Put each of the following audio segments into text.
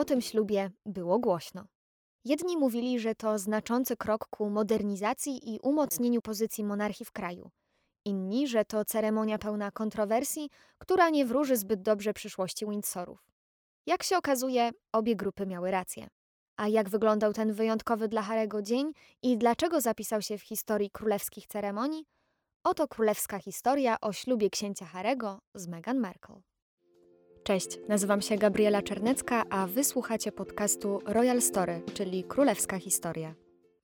O tym ślubie było głośno. Jedni mówili, że to znaczący krok ku modernizacji i umocnieniu pozycji monarchii w kraju. Inni, że to ceremonia pełna kontrowersji, która nie wróży zbyt dobrze przyszłości Windsorów. Jak się okazuje, obie grupy miały rację. A jak wyglądał ten wyjątkowy dla Harego dzień i dlaczego zapisał się w historii królewskich ceremonii? Oto królewska historia o ślubie księcia Harego z Meghan Markle. Cześć, nazywam się Gabriela Czernecka, a wysłuchacie podcastu Royal Story, czyli Królewska Historia.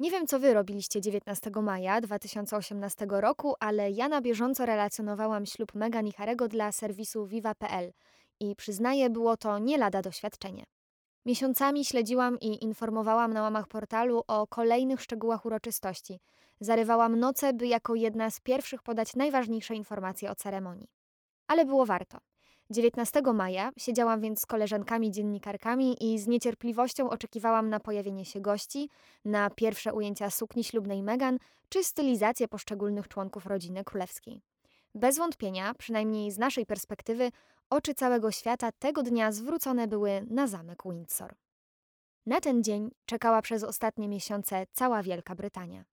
Nie wiem, co wy robiliście 19 maja 2018 roku, ale ja na bieżąco relacjonowałam ślub Meghan i Harego dla serwisu Viva.pl i przyznaję, było to nie lada doświadczenie. Miesiącami śledziłam i informowałam na łamach portalu o kolejnych szczegółach uroczystości. Zarywałam noce, by jako jedna z pierwszych podać najważniejsze informacje o ceremonii. Ale było warto. 19 maja siedziałam więc z koleżankami dziennikarkami i z niecierpliwością oczekiwałam na pojawienie się gości, na pierwsze ujęcia sukni ślubnej Meghan czy stylizację poszczególnych członków rodziny królewskiej. Bez wątpienia, przynajmniej z naszej perspektywy, oczy całego świata tego dnia zwrócone były na zamek Windsor. Na ten dzień czekała przez ostatnie miesiące cała Wielka Brytania.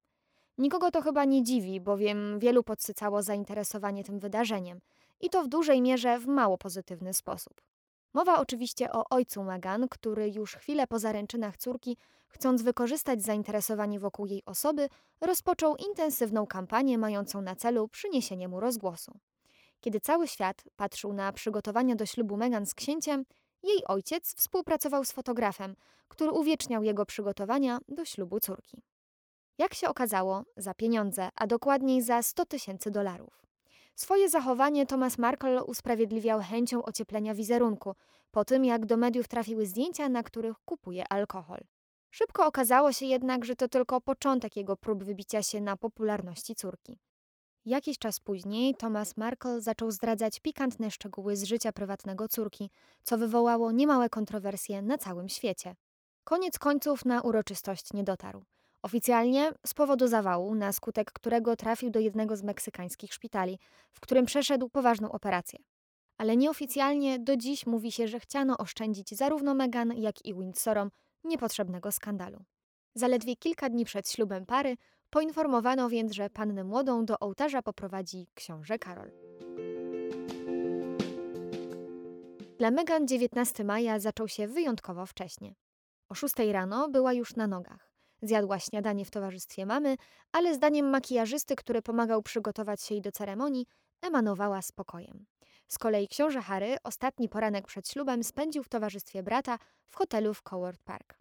Nikogo to chyba nie dziwi, bowiem wielu podsycało zainteresowanie tym wydarzeniem i to w dużej mierze w mało pozytywny sposób. Mowa oczywiście o ojcu Meghan, który już chwilę po zaręczynach córki, chcąc wykorzystać zainteresowanie wokół jej osoby, rozpoczął intensywną kampanię mającą na celu przyniesienie mu rozgłosu. Kiedy cały świat patrzył na przygotowania do ślubu Meghan z księciem, jej ojciec współpracował z fotografem, który uwieczniał jego przygotowania do ślubu córki. Jak się okazało, za pieniądze, a dokładniej za 100 tysięcy dolarów. Swoje zachowanie Thomas Markle usprawiedliwiał chęcią ocieplenia wizerunku, po tym jak do mediów trafiły zdjęcia, na których kupuje alkohol. Szybko okazało się jednak, że to tylko początek jego prób wybicia się na popularności córki. Jakiś czas później Thomas Markle zaczął zdradzać pikantne szczegóły z życia prywatnego córki, co wywołało niemałe kontrowersje na całym świecie. Koniec końców na uroczystość nie dotarł. Oficjalnie z powodu zawału, na skutek którego trafił do jednego z meksykańskich szpitali, w którym przeszedł poważną operację. Ale nieoficjalnie do dziś mówi się, że chciano oszczędzić zarówno Meghan, jak i Windsorom niepotrzebnego skandalu. Zaledwie kilka dni przed ślubem pary poinformowano więc, że pannę młodą do ołtarza poprowadzi książę Karol. Dla Meghan 19 maja zaczął się wyjątkowo wcześnie. O 6 rano była już na nogach. Zjadła śniadanie w towarzystwie mamy, ale zdaniem makijażysty, który pomagał przygotować się jej do ceremonii, emanowała spokojem. Z kolei książę Harry ostatni poranek przed ślubem spędził w towarzystwie brata w hotelu w Coward Park.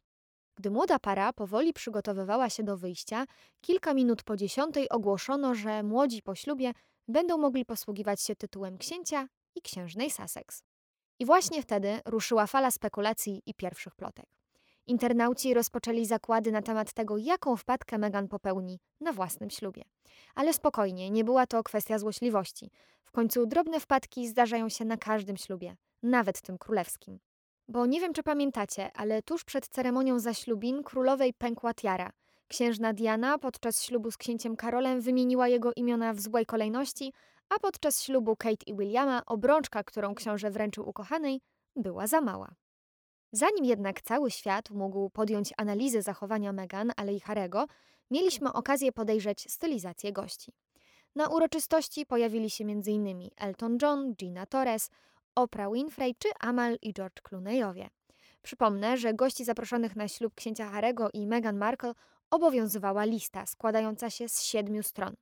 Gdy młoda para powoli przygotowywała się do wyjścia, kilka minut po dziesiątej ogłoszono, że młodzi po ślubie będą mogli posługiwać się tytułem księcia i księżnej Sussex. I właśnie wtedy ruszyła fala spekulacji i pierwszych plotek. Internauci rozpoczęli zakłady na temat tego, jaką wpadkę Meghan popełni na własnym ślubie. Ale spokojnie, nie była to kwestia złośliwości. W końcu drobne wpadki zdarzają się na każdym ślubie, nawet tym królewskim. Bo nie wiem, czy pamiętacie, ale tuż przed ceremonią zaślubin królowej pękła tiara. Księżna Diana podczas ślubu z księciem Karolem wymieniła jego imiona w złej kolejności, a podczas ślubu Kate i Williama obrączka, którą książę wręczył ukochanej, była za mała. Zanim jednak cały świat mógł podjąć analizę zachowania Meghan, ale i Harego, mieliśmy okazję podejrzeć stylizację gości. Na uroczystości pojawili się m.in. Elton John, Gina Torres, Oprah Winfrey czy Amal i George Clooney'owie. Przypomnę, że gości zaproszonych na ślub księcia Harego i Meghan Markle obowiązywała lista składająca się z siedmiu stron,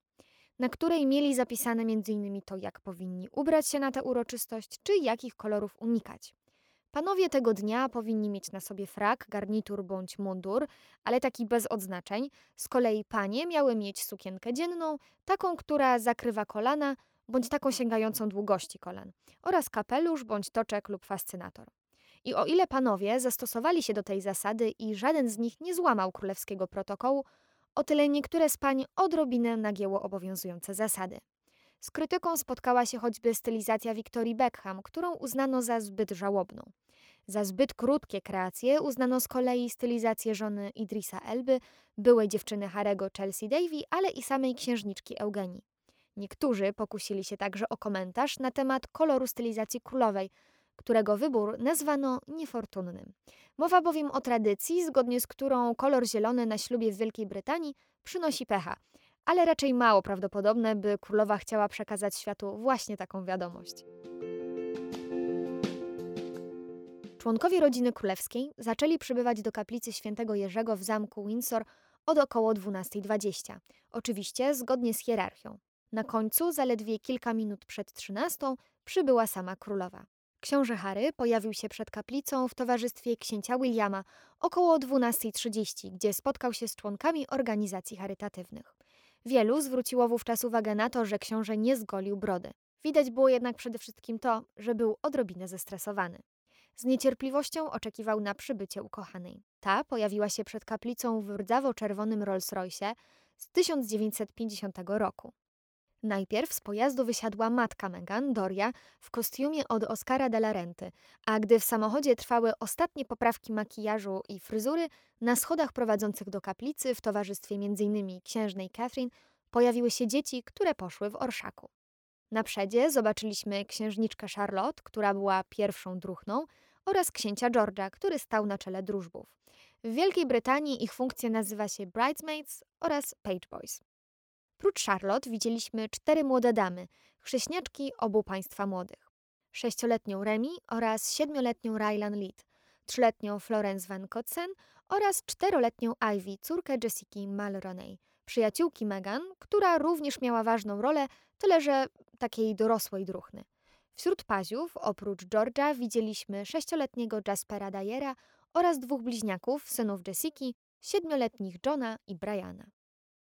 na której mieli zapisane m.in. to, jak powinni ubrać się na tę uroczystość, czy jakich kolorów unikać. Panowie tego dnia powinni mieć na sobie frak, garnitur bądź mundur, ale taki bez odznaczeń. Z kolei panie miały mieć sukienkę dzienną, taką, która zakrywa kolana, bądź taką sięgającą długości kolan, oraz kapelusz bądź toczek lub fascynator. I o ile panowie zastosowali się do tej zasady i żaden z nich nie złamał królewskiego protokołu, o tyle niektóre z pań odrobinę nagięło obowiązujące zasady. Z krytyką spotkała się choćby stylizacja Victorii Beckham, którą uznano za zbyt żałobną. Za zbyt krótkie kreacje uznano z kolei stylizację żony Idrisa Elby, byłej dziewczyny Harego Chelsea Davy, ale i samej księżniczki Eugenii. Niektórzy pokusili się także o komentarz na temat koloru stylizacji królowej, którego wybór nazwano niefortunnym. Mowa bowiem o tradycji, zgodnie z którą kolor zielony na ślubie w Wielkiej Brytanii przynosi pecha, ale raczej mało prawdopodobne, by królowa chciała przekazać światu właśnie taką wiadomość. Członkowie rodziny królewskiej zaczęli przybywać do kaplicy świętego Jerzego w zamku Windsor od około 12.20, oczywiście zgodnie z hierarchią. Na końcu, zaledwie kilka minut przed 13, przybyła sama królowa. Książę Harry pojawił się przed kaplicą w towarzystwie księcia Williama około 12.30, gdzie spotkał się z członkami organizacji charytatywnych. Wielu zwróciło wówczas uwagę na to, że książę nie zgolił brody. Widać było jednak przede wszystkim to, że był odrobinę zestresowany. Z niecierpliwością oczekiwał na przybycie ukochanej. Ta pojawiła się przed kaplicą w rdzawo-czerwonym Rolls-Royce z 1950 roku. Najpierw z pojazdu wysiadła matka Megan, Doria, w kostiumie od Oscara de la Renty, a gdy w samochodzie trwały ostatnie poprawki makijażu i fryzury, na schodach prowadzących do kaplicy w towarzystwie m.in. księżnej Catherine pojawiły się dzieci, które poszły w orszaku. Na przedzie zobaczyliśmy księżniczkę Charlotte, która była pierwszą druchną, oraz księcia George'a, który stał na czele drużbów. W Wielkiej Brytanii ich funkcja nazywa się Bridesmaids oraz Page Boys. Prócz Charlotte widzieliśmy cztery młode damy, chrześniaczki obu państwa młodych. Sześcioletnią Remi oraz siedmioletnią Rylan Lead, trzyletnią Florence Van Kotsen oraz czteroletnią Ivy, córkę Jessica Mulroney, przyjaciółki Meghan, która również miała ważną rolę, tyle że takiej dorosłej druchny. Wśród paziów, oprócz George'a, widzieliśmy sześcioletniego Jaspera Dyera oraz dwóch bliźniaków, synów Jessica, siedmioletnich Johna i Briana.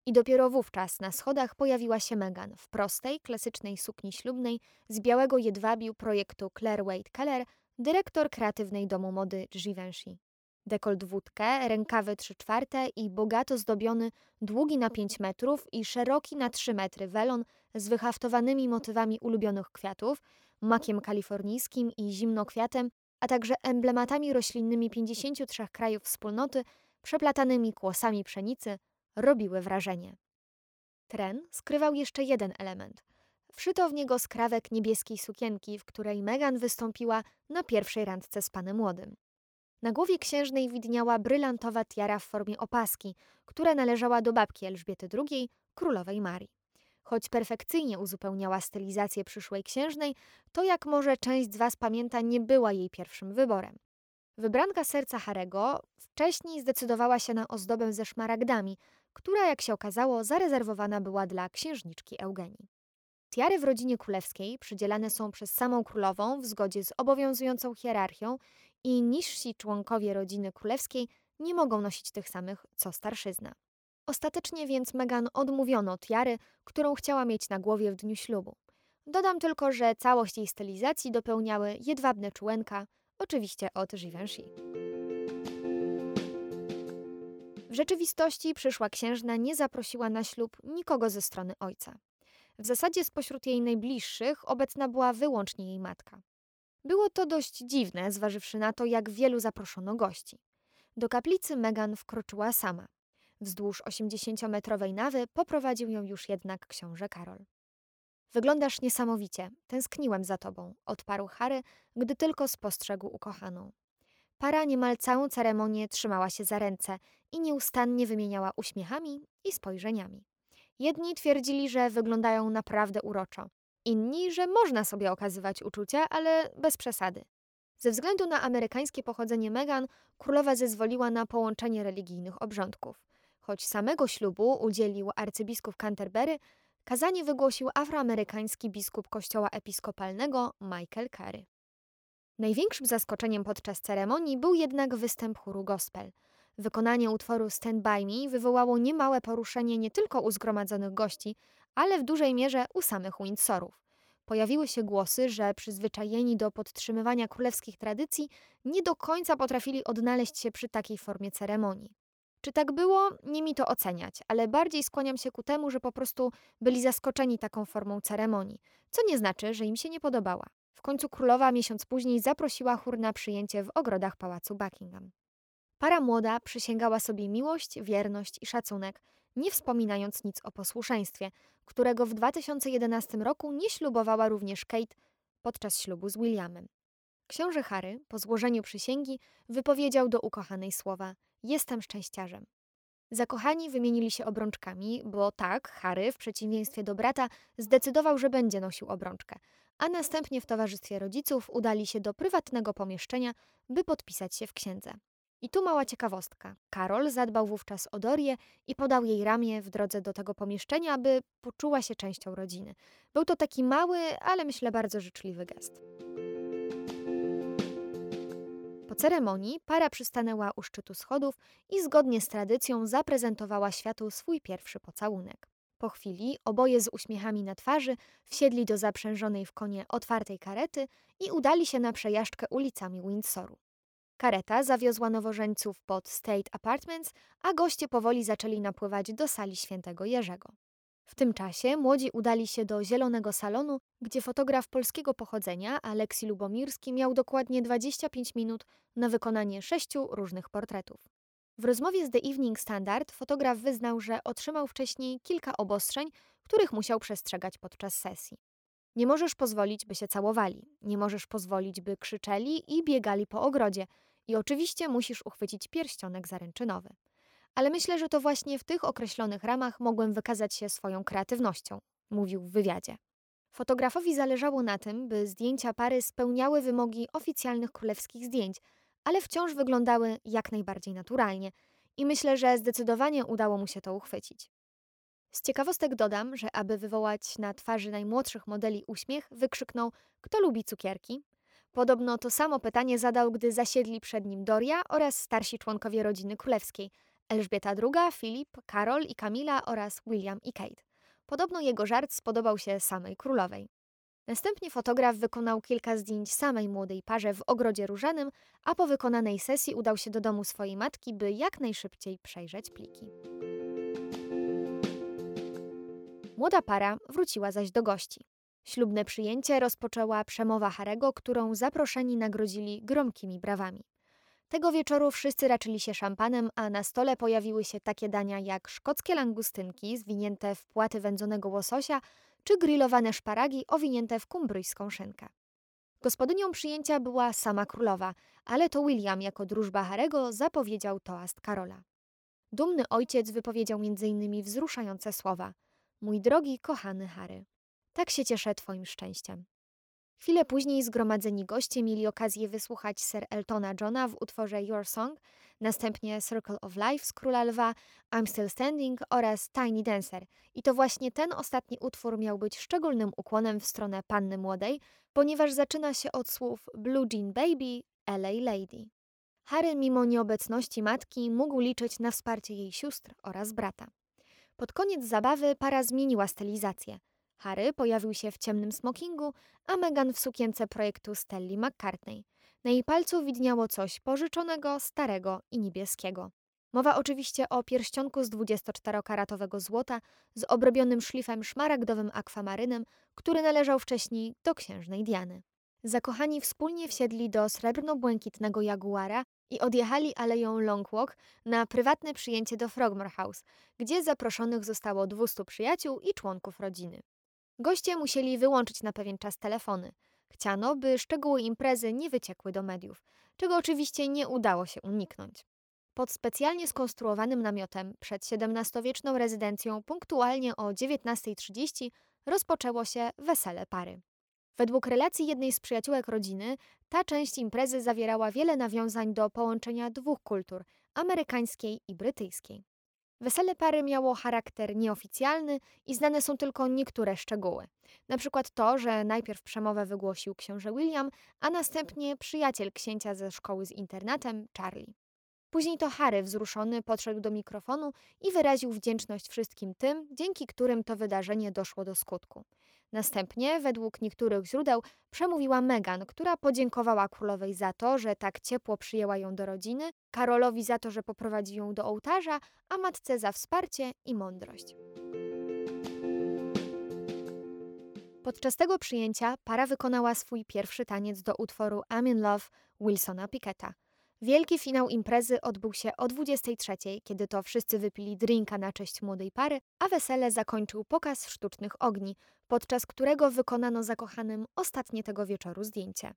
I dopiero wówczas na schodach pojawiła się Megan w prostej, klasycznej sukni ślubnej z białego jedwabiu projektu Claire Wade Keller, dyrektor kreatywnej domu mody Givenchy. Dekolt wódkę, rękawy 3 czwarte i bogato zdobiony, długi na 5 metrów i szeroki na 3 metry welon z wyhaftowanymi motywami ulubionych kwiatów, makiem kalifornijskim i zimnokwiatem, a także emblematami roślinnymi 53 krajów wspólnoty, przeplatanymi kłosami pszenicy, robiły wrażenie. Tren skrywał jeszcze jeden element. Wszyto w niego skrawek niebieskiej sukienki, w której Megan wystąpiła na pierwszej randce z panem młodym. Na głowie księżnej widniała brylantowa tiara w formie opaski, która należała do babki Elżbiety II, królowej Marii. Choć perfekcyjnie uzupełniała stylizację przyszłej księżnej, to jak może część z Was pamięta, nie była jej pierwszym wyborem. Wybranka serca Harego wcześniej zdecydowała się na ozdobę ze szmaragdami, która, jak się okazało, zarezerwowana była dla księżniczki Eugenii. Tiary w rodzinie królewskiej przydzielane są przez samą królową w zgodzie z obowiązującą hierarchią i niżsi członkowie rodziny królewskiej nie mogą nosić tych samych co starszyzna. Ostatecznie więc Meghan odmówiono tiary, którą chciała mieć na głowie w dniu ślubu. Dodam tylko, że całość jej stylizacji dopełniały jedwabne czułenka, oczywiście od Givenchy. W rzeczywistości przyszła księżna nie zaprosiła na ślub nikogo ze strony ojca. W zasadzie spośród jej najbliższych obecna była wyłącznie jej matka. Było to dość dziwne, zważywszy na to, jak wielu zaproszono gości. Do kaplicy Megan wkroczyła sama. Wzdłuż 80-metrowej nawy poprowadził ją już jednak książę Karol. Wyglądasz niesamowicie, tęskniłem za tobą, odparł Harry, gdy tylko spostrzegł ukochaną. Para niemal całą ceremonię trzymała się za ręce i nieustannie wymieniała uśmiechami i spojrzeniami. Jedni twierdzili, że wyglądają naprawdę uroczo, inni, że można sobie okazywać uczucia, ale bez przesady. Ze względu na amerykańskie pochodzenie Meghan, królowa zezwoliła na połączenie religijnych obrządków. Choć samego ślubu udzielił arcybiskup Canterbury, kazanie wygłosił afroamerykański biskup kościoła episkopalnego Michael Carey. Największym zaskoczeniem podczas ceremonii był jednak występ chóru gospel. Wykonanie utworu Stand By Me wywołało niemałe poruszenie nie tylko u zgromadzonych gości, ale w dużej mierze u samych Windsorów. Pojawiły się głosy, że przyzwyczajeni do podtrzymywania królewskich tradycji nie do końca potrafili odnaleźć się przy takiej formie ceremonii. Czy tak było? Nie mi to oceniać, ale bardziej skłaniam się ku temu, że po prostu byli zaskoczeni taką formą ceremonii, co nie znaczy, że im się nie podobała. Końcu królowa miesiąc później zaprosiła chór na przyjęcie w ogrodach pałacu Buckingham. Para młoda przysięgała sobie miłość, wierność i szacunek, nie wspominając nic o posłuszeństwie, którego w 2011 roku nie ślubowała również Kate podczas ślubu z Williamem. Książę Harry po złożeniu przysięgi wypowiedział do ukochanej słowa: Jestem szczęściarzem. Zakochani wymienili się obrączkami, bo tak, Harry, w przeciwieństwie do brata, zdecydował, że będzie nosił obrączkę, a następnie w towarzystwie rodziców udali się do prywatnego pomieszczenia, by podpisać się w księdze. I tu mała ciekawostka. Karol zadbał wówczas o Dorię i podał jej ramię w drodze do tego pomieszczenia, aby poczuła się częścią rodziny. Był to taki mały, ale myślę bardzo życzliwy gest. Po ceremonii para przystanęła u szczytu schodów i zgodnie z tradycją zaprezentowała światu swój pierwszy pocałunek. Po chwili oboje z uśmiechami na twarzy wsiedli do zaprzężonej w konie otwartej karety i udali się na przejażdżkę ulicami Windsoru. Kareta zawiozła nowożeńców pod State Apartments, a goście powoli zaczęli napływać do sali świętego Jerzego. W tym czasie młodzi udali się do zielonego salonu, gdzie fotograf polskiego pochodzenia Aleksi Lubomirski miał dokładnie 25 minut na wykonanie sześciu różnych portretów. W rozmowie z The Evening Standard fotograf wyznał, że otrzymał wcześniej kilka obostrzeń, których musiał przestrzegać podczas sesji. Nie możesz pozwolić, by się całowali, nie możesz pozwolić, by krzyczeli i biegali po ogrodzie i oczywiście musisz uchwycić pierścionek zaręczynowy ale myślę, że to właśnie w tych określonych ramach mogłem wykazać się swoją kreatywnością, mówił w wywiadzie. Fotografowi zależało na tym, by zdjęcia pary spełniały wymogi oficjalnych królewskich zdjęć, ale wciąż wyglądały jak najbardziej naturalnie i myślę, że zdecydowanie udało mu się to uchwycić. Z ciekawostek dodam, że aby wywołać na twarzy najmłodszych modeli uśmiech, wykrzyknął: Kto lubi cukierki? Podobno to samo pytanie zadał, gdy zasiedli przed nim Doria oraz starsi członkowie rodziny królewskiej, Elżbieta II, Filip, Karol i Kamila oraz William i Kate. Podobno jego żart spodobał się samej królowej. Następnie fotograf wykonał kilka zdjęć samej młodej parze w ogrodzie różanym, a po wykonanej sesji udał się do domu swojej matki, by jak najszybciej przejrzeć pliki. Młoda para wróciła zaś do gości. Ślubne przyjęcie rozpoczęła przemowa Harego, którą zaproszeni nagrodzili gromkimi brawami. Tego wieczoru wszyscy raczyli się szampanem, a na stole pojawiły się takie dania jak szkockie langustynki zwinięte w płaty wędzonego łososia czy grillowane szparagi owinięte w kumbryjską szynkę. Gospodynią przyjęcia była sama królowa, ale to William jako drużba Harego zapowiedział toast Karola. Dumny ojciec wypowiedział m.in. wzruszające słowa: Mój drogi, kochany Harry, tak się cieszę Twoim szczęściem. Chwilę później zgromadzeni goście mieli okazję wysłuchać Sir Eltona Johna w utworze Your Song, następnie Circle of Life z Króla Lwa, I'm Still Standing oraz Tiny Dancer. I to właśnie ten ostatni utwór miał być szczególnym ukłonem w stronę panny młodej, ponieważ zaczyna się od słów Blue Jean Baby, LA Lady. Harry mimo nieobecności matki mógł liczyć na wsparcie jej sióstr oraz brata. Pod koniec zabawy para zmieniła stylizację – Harry pojawił się w ciemnym smokingu, a Meghan w sukience projektu Stelli McCartney. Na jej palcu widniało coś pożyczonego, starego i niebieskiego. Mowa oczywiście o pierścionku z 24-karatowego złota z obrobionym szlifem szmaragdowym akwamarynem, który należał wcześniej do księżnej Diany. Zakochani wspólnie wsiedli do srebrno-błękitnego Jaguara i odjechali aleją Long Walk na prywatne przyjęcie do Frogmore House, gdzie zaproszonych zostało 200 przyjaciół i członków rodziny. Goście musieli wyłączyć na pewien czas telefony. Chciano, by szczegóły imprezy nie wyciekły do mediów, czego oczywiście nie udało się uniknąć. Pod specjalnie skonstruowanym namiotem przed XVII-wieczną rezydencją punktualnie o 19.30 rozpoczęło się wesele pary. Według relacji jednej z przyjaciółek rodziny, ta część imprezy zawierała wiele nawiązań do połączenia dwóch kultur amerykańskiej i brytyjskiej. Wesele pary miało charakter nieoficjalny i znane są tylko niektóre szczegóły. Na przykład to, że najpierw przemowę wygłosił książę William, a następnie przyjaciel księcia ze szkoły z internatem, Charlie. Później to Harry wzruszony podszedł do mikrofonu i wyraził wdzięczność wszystkim tym, dzięki którym to wydarzenie doszło do skutku. Następnie, według niektórych źródeł, przemówiła Meghan, która podziękowała królowej za to, że tak ciepło przyjęła ją do rodziny, Karolowi za to, że poprowadzi ją do ołtarza, a matce za wsparcie i mądrość. Podczas tego przyjęcia para wykonała swój pierwszy taniec do utworu I'm in Love Wilsona Picketa – Wielki finał imprezy odbył się o 23, kiedy to wszyscy wypili drinka na cześć młodej pary, a wesele zakończył pokaz sztucznych ogni, podczas którego wykonano zakochanym ostatnie tego wieczoru zdjęcie.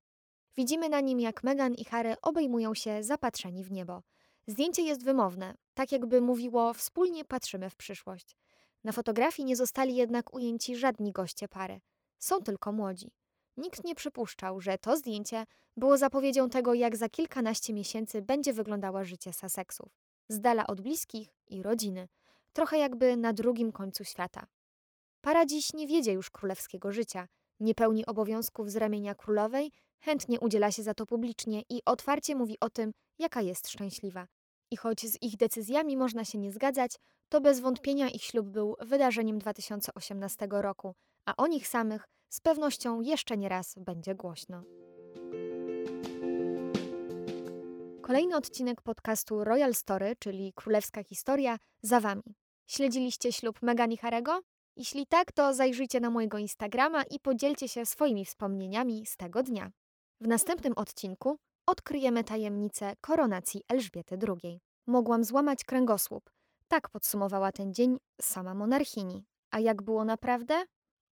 Widzimy na nim, jak Meghan i Harry obejmują się zapatrzeni w niebo. Zdjęcie jest wymowne, tak jakby mówiło wspólnie patrzymy w przyszłość. Na fotografii nie zostali jednak ujęci żadni goście pary. Są tylko młodzi. Nikt nie przypuszczał, że to zdjęcie było zapowiedzią tego, jak za kilkanaście miesięcy będzie wyglądało życie Sussexów. Z dala od bliskich i rodziny. Trochę jakby na drugim końcu świata. Para dziś nie wiedzie już królewskiego życia. Nie pełni obowiązków z ramienia królowej, chętnie udziela się za to publicznie i otwarcie mówi o tym, jaka jest szczęśliwa. I choć z ich decyzjami można się nie zgadzać, to bez wątpienia ich ślub był wydarzeniem 2018 roku, a o nich samych z pewnością jeszcze nie raz będzie głośno. Kolejny odcinek podcastu Royal Story, czyli Królewska Historia, za Wami. Śledziliście ślub Meghan i Harego? Jeśli tak, to zajrzyjcie na mojego Instagrama i podzielcie się swoimi wspomnieniami z tego dnia. W następnym odcinku odkryjemy tajemnicę koronacji Elżbiety II. Mogłam złamać kręgosłup. Tak podsumowała ten dzień sama monarchini. A jak było naprawdę?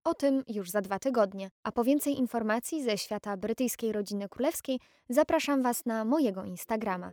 O tym już za dwa tygodnie. A po więcej informacji ze świata brytyjskiej rodziny królewskiej zapraszam Was na mojego Instagrama.